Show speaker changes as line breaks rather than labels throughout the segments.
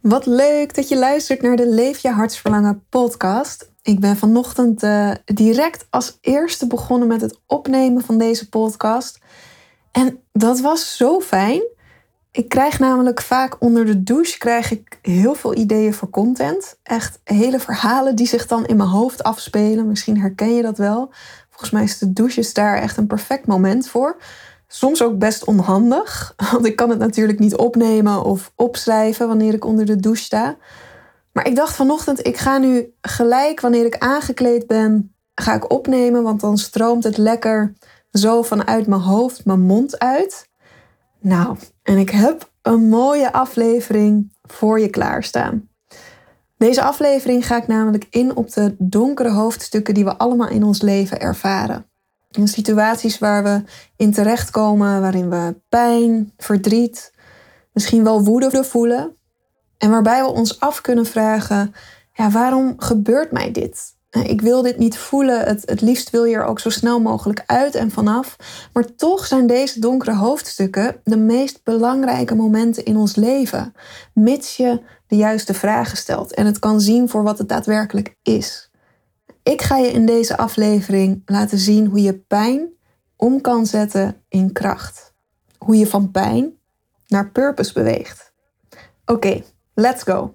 Wat leuk dat je luistert naar de Leef je hartsverlangen podcast. Ik ben vanochtend uh, direct als eerste begonnen met het opnemen van deze podcast. En dat was zo fijn. Ik krijg namelijk vaak onder de douche krijg ik heel veel ideeën voor content. Echt hele verhalen die zich dan in mijn hoofd afspelen. Misschien herken je dat wel. Volgens mij is de douche daar echt een perfect moment voor. Soms ook best onhandig, want ik kan het natuurlijk niet opnemen of opschrijven wanneer ik onder de douche sta. Maar ik dacht vanochtend, ik ga nu gelijk wanneer ik aangekleed ben, ga ik opnemen, want dan stroomt het lekker zo vanuit mijn hoofd mijn mond uit. Nou, en ik heb een mooie aflevering voor je klaarstaan. Deze aflevering ga ik namelijk in op de donkere hoofdstukken die we allemaal in ons leven ervaren. In situaties waar we in terechtkomen, waarin we pijn, verdriet, misschien wel woede voelen. En waarbij we ons af kunnen vragen: ja, waarom gebeurt mij dit? Ik wil dit niet voelen. Het, het liefst wil je er ook zo snel mogelijk uit en vanaf. Maar toch zijn deze donkere hoofdstukken de meest belangrijke momenten in ons leven. Mits je de juiste vragen stelt en het kan zien voor wat het daadwerkelijk is. Ik ga je in deze aflevering laten zien hoe je pijn om kan zetten in kracht. Hoe je van pijn naar purpose beweegt. Oké, let's go.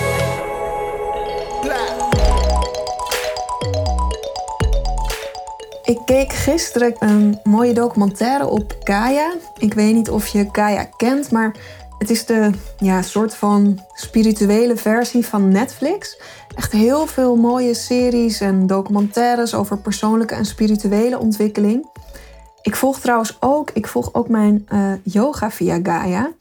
Ik keek gisteren een mooie documentaire op Kaya. Ik weet niet of je Kaya kent, maar het is de ja, soort van spirituele versie van Netflix. Echt heel veel mooie series en documentaires over persoonlijke en spirituele ontwikkeling. Ik volg trouwens ook, ik volg ook mijn uh, yoga via Gaia.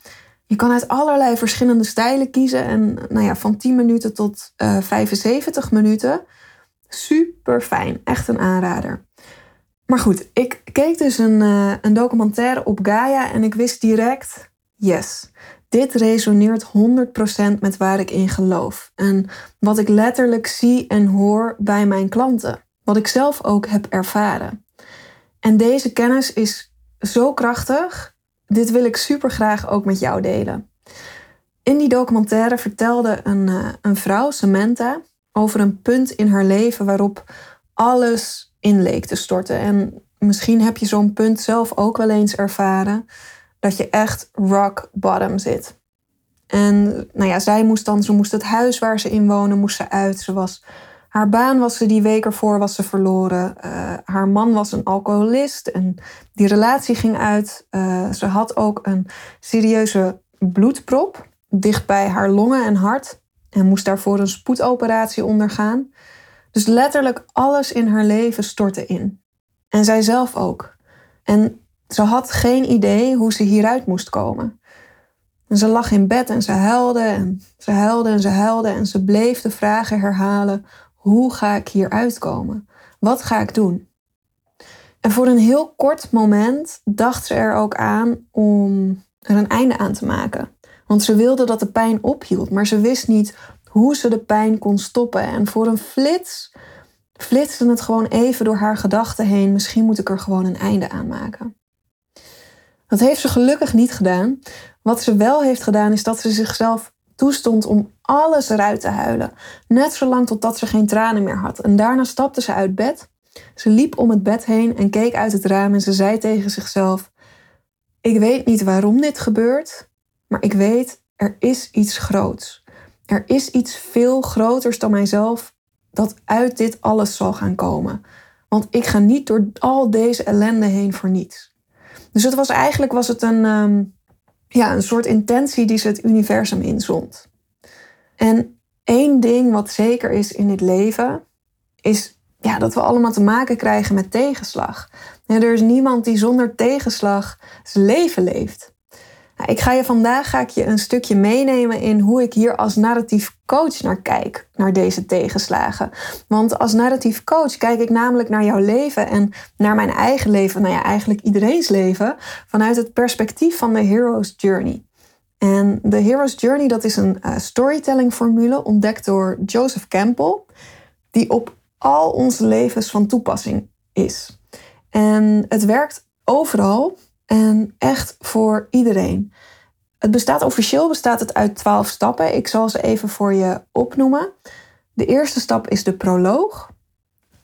Je kan uit allerlei verschillende stijlen kiezen en nou ja, van 10 minuten tot uh, eh, 75 minuten. Super fijn, echt een aanrader. Maar goed, ik keek dus een, uh, een documentaire op Gaia en ik wist direct, yes, dit resoneert 100% met waar ik in geloof. En wat ik letterlijk zie en hoor bij mijn klanten. Wat ik zelf ook heb ervaren. En deze kennis is zo krachtig. Dit wil ik super graag ook met jou delen. In die documentaire vertelde een, uh, een vrouw, Samantha, over een punt in haar leven waarop alles in leek te storten. En misschien heb je zo'n punt zelf ook wel eens ervaren dat je echt rock bottom zit. En nou ja, zij moest dan, ze moest het huis waar ze in wonen, moest ze uit. Ze was, haar baan was ze die week ervoor was ze verloren. Uh, haar man was een alcoholist en die relatie ging uit. Uh, ze had ook een serieuze bloedprop dicht bij haar longen en hart en moest daarvoor een spoedoperatie ondergaan. Dus letterlijk alles in haar leven stortte in. En zij zelf ook. En ze had geen idee hoe ze hieruit moest komen. En ze lag in bed en ze huilde en ze huilde en ze huilde en ze bleef de vragen herhalen: hoe ga ik hieruit komen? Wat ga ik doen? En voor een heel kort moment dacht ze er ook aan om er een einde aan te maken. Want ze wilde dat de pijn ophield, maar ze wist niet hoe ze de pijn kon stoppen. En voor een flits flitste het gewoon even door haar gedachten heen. Misschien moet ik er gewoon een einde aan maken. Dat heeft ze gelukkig niet gedaan. Wat ze wel heeft gedaan is dat ze zichzelf toestond om alles eruit te huilen. Net zolang totdat ze geen tranen meer had. En daarna stapte ze uit bed. Ze liep om het bed heen en keek uit het raam en ze zei tegen zichzelf: Ik weet niet waarom dit gebeurt, maar ik weet er is iets groots. Er is iets veel groters dan mijzelf dat uit dit alles zal gaan komen. Want ik ga niet door al deze ellende heen voor niets. Dus het was eigenlijk was het een, ehm, ja, een soort intentie die ze het universum inzond. En één ding wat zeker is in dit leven, is ja, dat we allemaal te maken krijgen met tegenslag. er is niemand die zonder tegenslag zijn leven leeft. Nou, ik ga je vandaag ga ik je een stukje meenemen in hoe ik hier als narratief coach naar kijk, naar deze tegenslagen. Want als narratief coach kijk ik namelijk naar jouw leven en naar mijn eigen leven, nou ja, eigenlijk iedereen's leven, vanuit het perspectief van de Hero's Journey. En de Hero's Journey, dat is een uh, storytelling formule ontdekt door Joseph Campbell, die op al onze levens van toepassing is. En het werkt overal en echt voor iedereen. Het bestaat officieel bestaat het uit twaalf stappen. Ik zal ze even voor je opnoemen. De eerste stap is de proloog.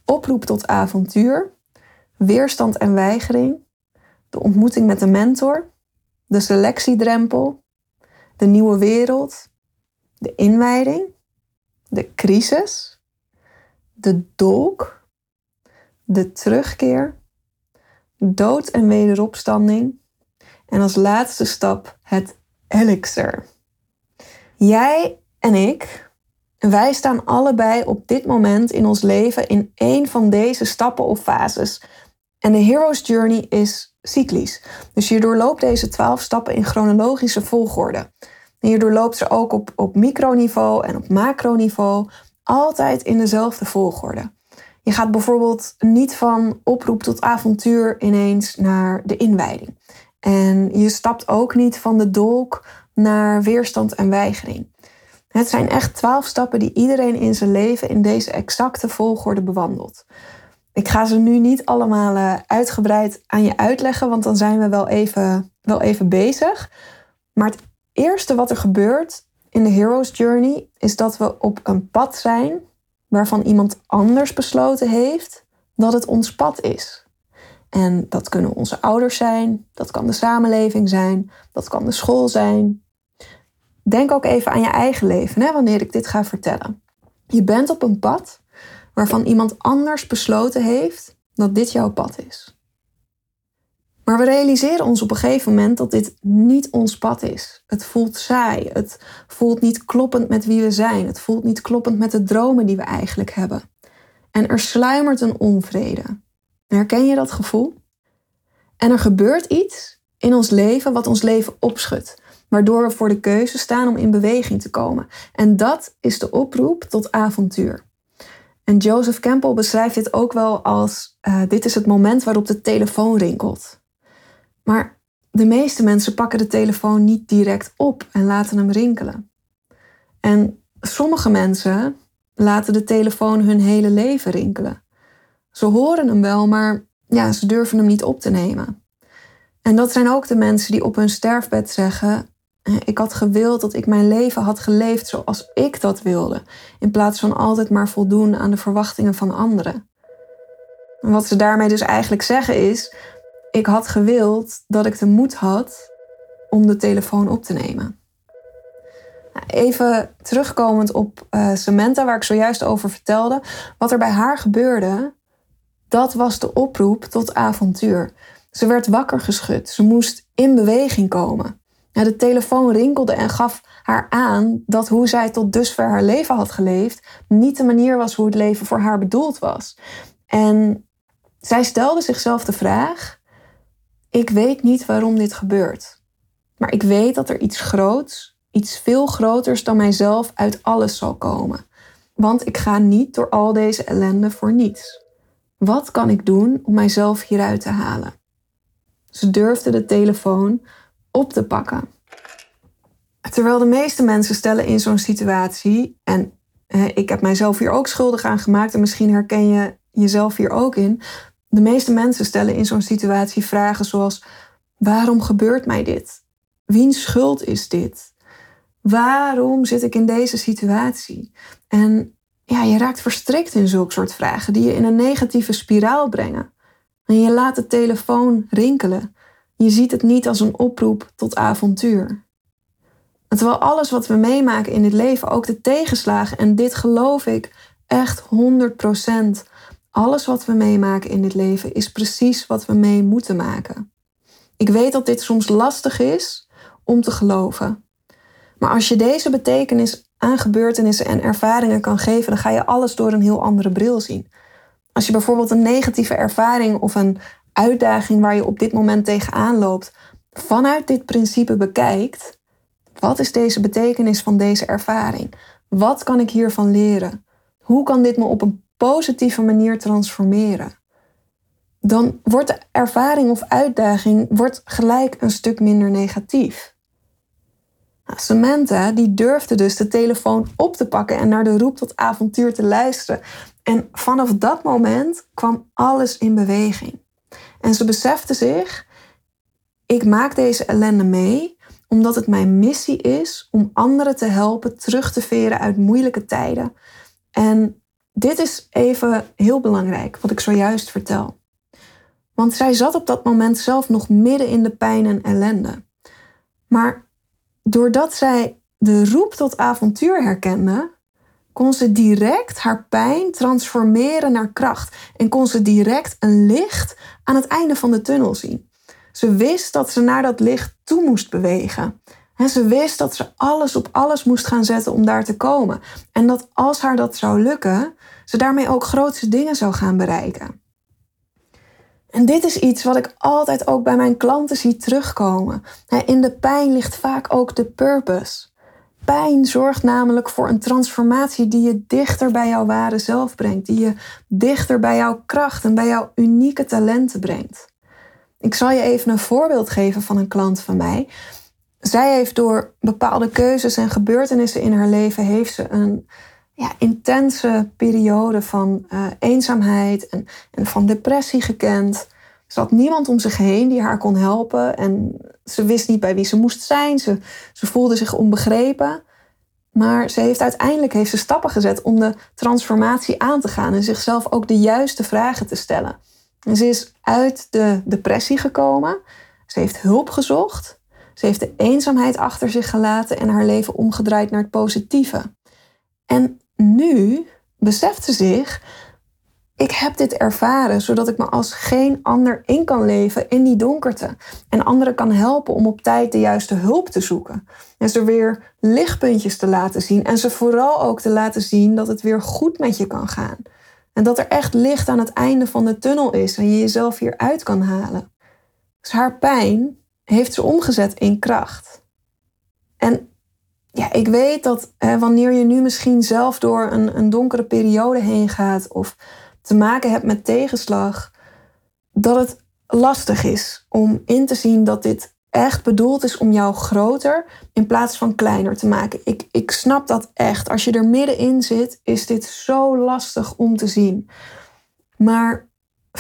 Oproep tot avontuur. Weerstand en weigering. De ontmoeting met de mentor. De selectiedrempel. De nieuwe wereld. De inwijding. De crisis. De dolk. De terugkeer dood en wederopstanding. En als laatste stap het elixir. Jij en ik, wij staan allebei op dit moment in ons leven in één van deze stappen of fases. En de Hero's Journey is cyclisch. Dus je doorloopt deze twaalf stappen in chronologische volgorde. En je doorloopt ze ook op, op microniveau en op macroniveau, altijd in dezelfde volgorde. Je gaat bijvoorbeeld niet van oproep tot avontuur ineens naar de inwijding. En je stapt ook niet van de dolk naar weerstand en weigering. Het zijn echt twaalf stappen die iedereen in zijn leven in deze exacte volgorde bewandelt. Ik ga ze nu niet allemaal eh, uitgebreid aan je uitleggen, want dan zijn we wel even, wel even bezig. Maar het eerste wat er gebeurt in de Hero's Journey is dat we op een pad zijn waarvan iemand anders besloten heeft dat het ons pad is. En dat kunnen onze ouders zijn, dat kan de samenleving zijn, dat kan de school zijn. Denk ook even aan je eigen leven hè, wanneer ik dit ga vertellen. Je bent op een pad waarvan iemand anders besloten heeft dat dit jouw pad is. Maar we realiseren ons op een gegeven moment dat dit niet ons pad is. Het voelt saai. Het voelt niet kloppend met wie we zijn. Het voelt niet kloppend met de dromen die we eigenlijk hebben. En er sluimert een onvrede. Herken je dat gevoel? En er gebeurt iets in ons leven wat ons leven opschudt, waardoor we voor de keuze staan om in beweging te komen. En dat is de oproep tot avontuur. En Joseph Campbell beschrijft dit ook wel als: uh, dit is het moment waarop de telefoon rinkelt. Maar de meeste mensen pakken de telefoon niet direct op en laten hem rinkelen. En sommige mensen laten de telefoon hun hele leven rinkelen. Ze horen hem wel, maar ja, ze durven hem niet op te nemen. En dat zijn ook de mensen die op hun sterfbed zeggen: Ik had gewild dat ik mijn leven had geleefd zoals ik dat wilde, in plaats van altijd maar voldoen aan de verwachtingen van anderen. En wat ze daarmee dus eigenlijk zeggen is: ik had gewild dat ik de moed had om de telefoon op te nemen. Nou, even terugkomend op uh, Samantha, waar ik zojuist over vertelde. Wat er bij haar gebeurde, dat was de oproep tot avontuur. Ze werd wakker geschud. Ze moest in beweging komen. de telefoon rinkelde en gaf haar aan dat hoe zij tot dusver haar leven had geleefd niet de manier was hoe het leven voor haar bedoeld was. En zij stelde zichzelf de vraag: ik weet niet waarom dit gebeurt. Maar ik weet dat er iets groots, iets veel groters dan mijzelf uit alles zal komen. Want ik ga niet door al deze ellende voor niets. Wat kan ik doen om mijzelf hieruit te halen? Ze durfde de telefoon op te pakken. Terwijl de meeste mensen stellen in zo'n situatie, en ik heb mijzelf hier ook schuldig aan gemaakt, en misschien herken je jezelf hier ook in, de meeste mensen stellen in zo'n situatie vragen zoals: waarom gebeurt mij dit? Wiens schuld is dit? Waarom zit ik in deze situatie? En ja, je raakt verstrikt in zulke soort vragen die je in een negatieve spiraal brengen. En je laat de telefoon rinkelen. Je ziet het niet als een oproep tot avontuur. terwijl alles wat we meemaken in dit leven, ook de tegenslagen, en dit geloof ik echt 100%, alles wat we meemaken in dit leven is precies wat we mee moeten maken. Ik weet dat dit soms lastig is om te geloven. Maar als je deze betekenis aan gebeurtenissen en ervaringen kan geven, dan ga je alles door een heel andere bril zien. Als je bijvoorbeeld een negatieve ervaring of een uitdaging waar je op dit moment tegenaan loopt, vanuit dit principe bekijkt, wat is deze betekenis van deze ervaring? Wat kan ik hiervan leren? Hoe kan dit me op een positieve manier transformeren? Dan wordt de ervaring of uitdaging wordt gelijk een stuk minder negatief. Nou, Samantha die durfde dus de telefoon op te pakken en naar de roep tot avontuur te luisteren. En vanaf dat moment kwam alles in beweging. En ze besefte zich, ik maak deze ellende mee omdat het mijn missie is om anderen te helpen terug te veren uit moeilijke tijden. En dit is even heel belangrijk, wat ik zojuist vertel. Want zij zat op dat moment zelf nog midden in de pijn en ellende. Maar doordat zij de roep tot avontuur herkende, kon ze direct haar pijn transformeren naar kracht en kon ze direct een licht aan het einde van de tunnel zien. Ze wist dat ze naar dat licht toe moest bewegen. Ze wist dat ze alles op alles moest gaan zetten om daar te komen. En dat als haar dat zou lukken, ze daarmee ook grootste dingen zou gaan bereiken. En dit is iets wat ik altijd ook bij mijn klanten zie terugkomen. In de pijn ligt vaak ook de purpose. Pijn zorgt namelijk voor een transformatie die je dichter bij jouw ware zelf brengt, die je dichter bij jouw kracht en bij jouw unieke talenten brengt. Ik zal je even een voorbeeld geven van een klant van mij. Zij heeft door bepaalde keuzes en gebeurtenissen in haar leven heeft ze een ja, intense periode van uh, eenzaamheid en, en van depressie gekend. Ze had niemand om zich heen die haar kon helpen en ze wist niet bij wie ze moest zijn. Ze, ze voelde zich onbegrepen. Maar ze heeft uiteindelijk heeft ze stappen gezet om de transformatie aan te gaan en zichzelf ook de juiste vragen te stellen. En ze is uit de depressie gekomen. Ze heeft hulp gezocht. Ze heeft de eenzaamheid achter zich gelaten en haar leven omgedraaid naar het positieve. En nu beseft ze zich ik heb dit ervaren zodat ik me als geen ander in kan leven in die donkerte. En anderen kan helpen om op tijd de juiste hulp te zoeken. En ze weer lichtpuntjes te laten zien. En ze vooral ook te laten zien dat het weer goed met je kan gaan. En dat er echt licht aan het einde van de tunnel is en je jezelf hier uit kan halen. Dus haar pijn heeft ze omgezet in kracht. En ja, ik weet dat wanneer je nu misschien zelf door een, een donkere periode heen gaat of te maken hebt met tegenslag, dat het lastig is om in te zien dat dit echt bedoeld is om jou groter in plaats van kleiner te maken. Ik, ik snap dat echt. Als je er middenin zit, is dit zo lastig om te zien. Maar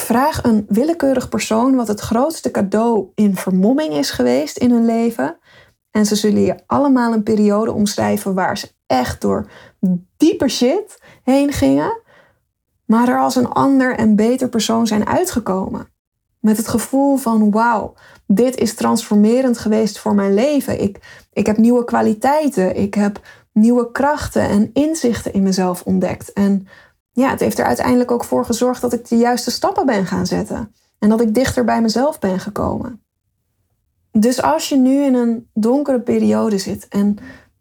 vraag een willekeurig persoon wat het grootste cadeau in vermomming is geweest in hun leven. En ze zullen je allemaal een periode omschrijven waar ze echt door dieper shit heen gingen maar er als een ander en beter persoon zijn uitgekomen. Met het gevoel van wauw, dit is transformerend geweest voor mijn leven. Ik, ik heb nieuwe kwaliteiten, ik heb nieuwe krachten en inzichten in mezelf ontdekt. En ja, het heeft er uiteindelijk ook voor gezorgd dat ik de juiste stappen ben gaan zetten. En dat ik dichter bij mezelf ben gekomen. Dus als je nu in een donkere periode zit en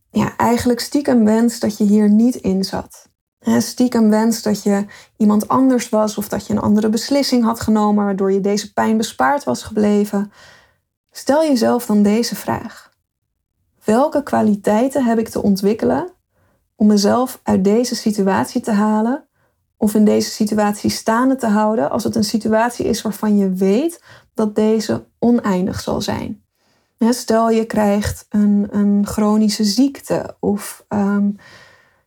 ja, eigenlijk stiekem wenst dat je hier niet in zat stiekem wens dat je iemand anders was of dat je een andere beslissing had genomen waardoor je deze pijn bespaard was gebleven. Stel jezelf dan deze vraag. Welke kwaliteiten heb ik te ontwikkelen om mezelf uit deze situatie te halen of in deze situatie staande te houden als het een situatie is waarvan je weet dat deze oneindig zal zijn? Stel je krijgt een, een chronische ziekte of ehm,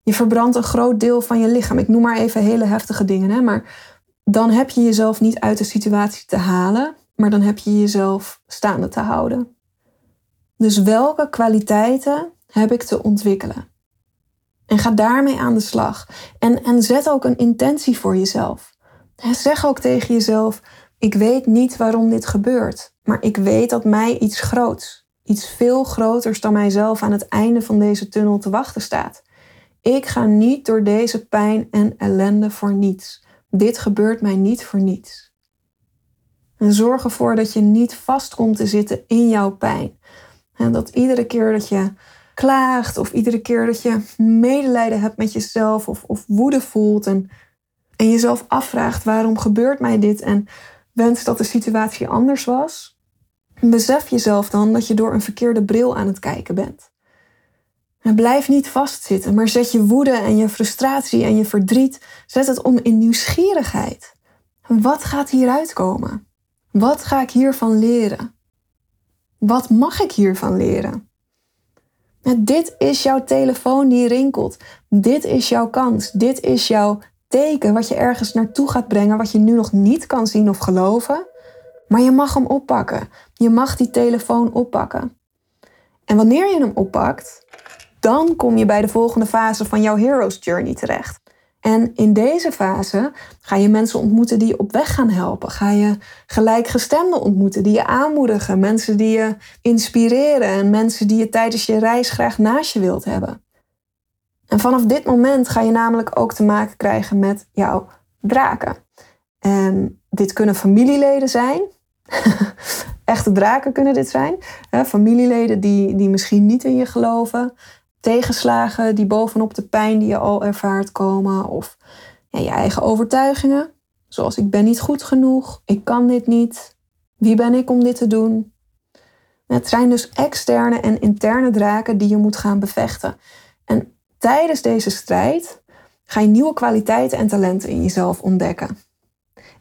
je verbrandt een groot deel van je lichaam. Ik noem maar even hele heftige dingen. Hè? Maar dan heb je jezelf niet uit de situatie te halen, maar dan heb je jezelf staande te houden. Dus welke kwaliteiten heb ik te ontwikkelen? En ga daarmee aan de slag. En, en zet ook een intentie voor jezelf. Zeg ook tegen jezelf: Ik weet niet waarom dit gebeurt, maar ik weet dat mij iets groots, iets veel groters dan mijzelf aan het einde van deze tunnel te wachten staat. Ik ga niet door deze pijn en ellende voor niets. Dit gebeurt mij niet voor niets. En zorg ervoor dat je niet vast komt te zitten in jouw pijn. En dat iedere keer dat je klaagt of iedere keer dat je medelijden hebt met jezelf of, of woede voelt en, jezelf afvraagt waarom gebeurt mij dit en wenst dat de situatie anders was, Besef jezelf dan dat je door een verkeerde bril aan het kijken bent. En blijf niet vastzitten, maar zet je woede en je frustratie en je verdriet, zet het om in nieuwsgierigheid. Wat gaat hieruit komen? Wat ga ik hiervan leren? Wat mag ik hiervan leren? Dit is jouw telefoon die rinkelt. Dit is jouw kans. Dit is jouw teken wat je ergens naartoe gaat brengen, wat je nu nog niet kan zien of geloven. Maar je mag hem oppakken. Je mag die telefoon oppakken. En wanneer je hem oppakt, dan kom je bij de volgende fase van jouw Hero's Journey terecht. En in deze fase ga je mensen ontmoeten die je op weg gaan helpen. Ga je gelijkgestemden ontmoeten die je aanmoedigen. Mensen die je inspireren en mensen die je tijdens je reis graag naast je wilt hebben. En vanaf dit moment ga je namelijk ook te maken krijgen met jouw draken. En dit kunnen familieleden zijn. Echte draken kunnen dit zijn. Familieleden die, die misschien niet in je geloven tegenslagen die bovenop de pijn die je al ervaart komen. Of ja, je eigen overtuigingen. Zoals ik ben niet goed genoeg, ik kan dit niet. Wie ben ik om dit te doen? Het zijn dus externe en interne draken die je moet gaan bevechten. En tijdens deze strijd ga je nieuwe kwaliteiten en talenten in jezelf ontdekken.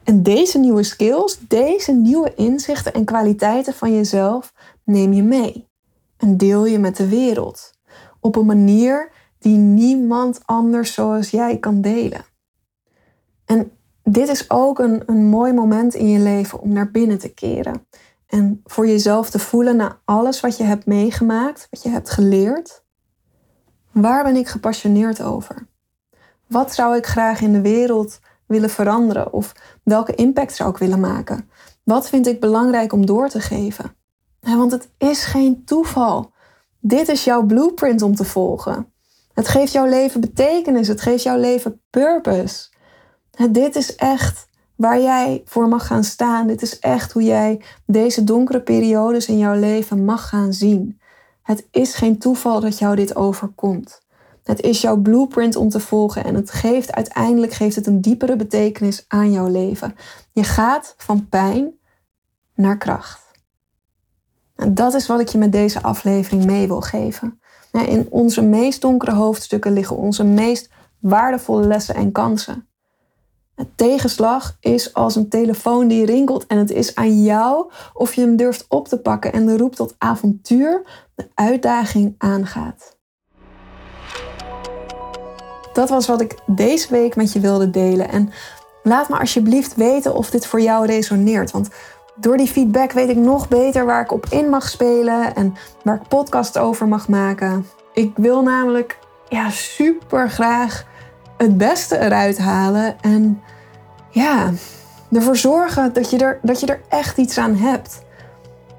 En deze nieuwe skills, deze nieuwe inzichten en kwaliteiten van jezelf neem je mee en deel je met de wereld op een manier die niemand anders zoals jij kan delen. En dit is ook een, een mooi moment in je leven om naar binnen te keren. En voor jezelf te voelen na alles wat je hebt meegemaakt, wat je hebt geleerd. Waar ben ik gepassioneerd over? Wat zou ik graag in de wereld willen veranderen? Of welke impact zou ik willen maken? Wat vind ik belangrijk om door te geven? Want het is geen toeval dit is jouw blueprint om te volgen. Het geeft jouw leven betekenis. Het geeft jouw leven purpose. Dit is echt waar jij voor mag gaan staan. Dit is echt hoe jij deze donkere periodes in jouw leven mag gaan zien. Het is geen toeval dat jou dit overkomt. Het is jouw blueprint om te volgen en het geeft uiteindelijk geeft het een diepere betekenis aan jouw leven. Je gaat van pijn naar kracht. En dat is wat ik je met deze aflevering mee wil geven. In onze meest donkere hoofdstukken liggen onze meest waardevolle lessen en kansen. Het tegenslag is als een telefoon die rinkelt en het is aan jou of je hem durft op te pakken en de roep tot avontuur, de uitdaging aangaat. Dat was wat ik deze week met je wilde delen en laat me alsjeblieft weten of dit voor jou resoneert, want door die feedback weet ik nog beter waar ik op in mag spelen en waar ik podcast over mag maken. Ik wil namelijk ja, super graag het beste eruit halen en ja, ervoor zorgen dat je er, dat je er echt iets aan hebt.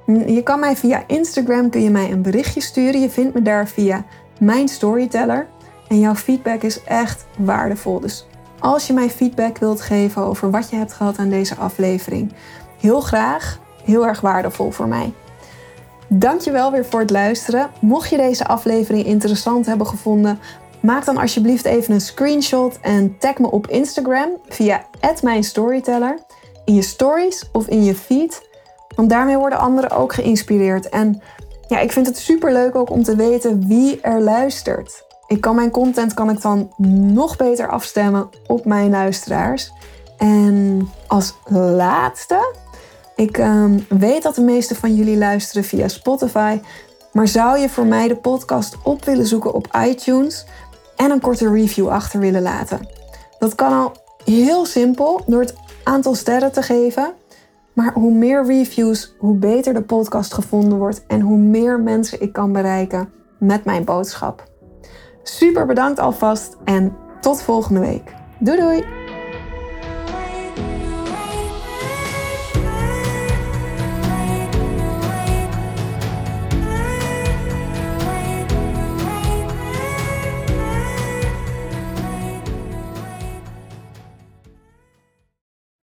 Je kan mij via Instagram kun je mij een berichtje sturen. Je vindt me daar via mijn storyteller. En jouw feedback is echt waardevol. Dus als je mij feedback wilt geven over wat je hebt gehad aan deze aflevering, heel graag. Heel erg waardevol voor mij. Dankjewel weer voor het luisteren. Mocht je deze aflevering interessant hebben gevonden, maak dan alsjeblieft even een screenshot en tag me op Instagram via @mijnstoryteller in je stories of in je feed, want daarmee worden anderen ook geïnspireerd. En ja, ik vind het super leuk ook om te weten wie er luistert. Ik kan mijn content kan ik dan nog beter afstemmen op mijn luisteraars. En als laatste ik um, weet dat de meeste van jullie luisteren via Spotify. Maar zou je voor mij de podcast op willen zoeken op iTunes en een korte review achter willen laten? Dat kan al heel simpel door het aantal sterren te geven. Maar hoe meer reviews, hoe beter de podcast gevonden wordt en hoe meer mensen ik kan bereiken met mijn boodschap. Super bedankt alvast en tot volgende week. Doei doei!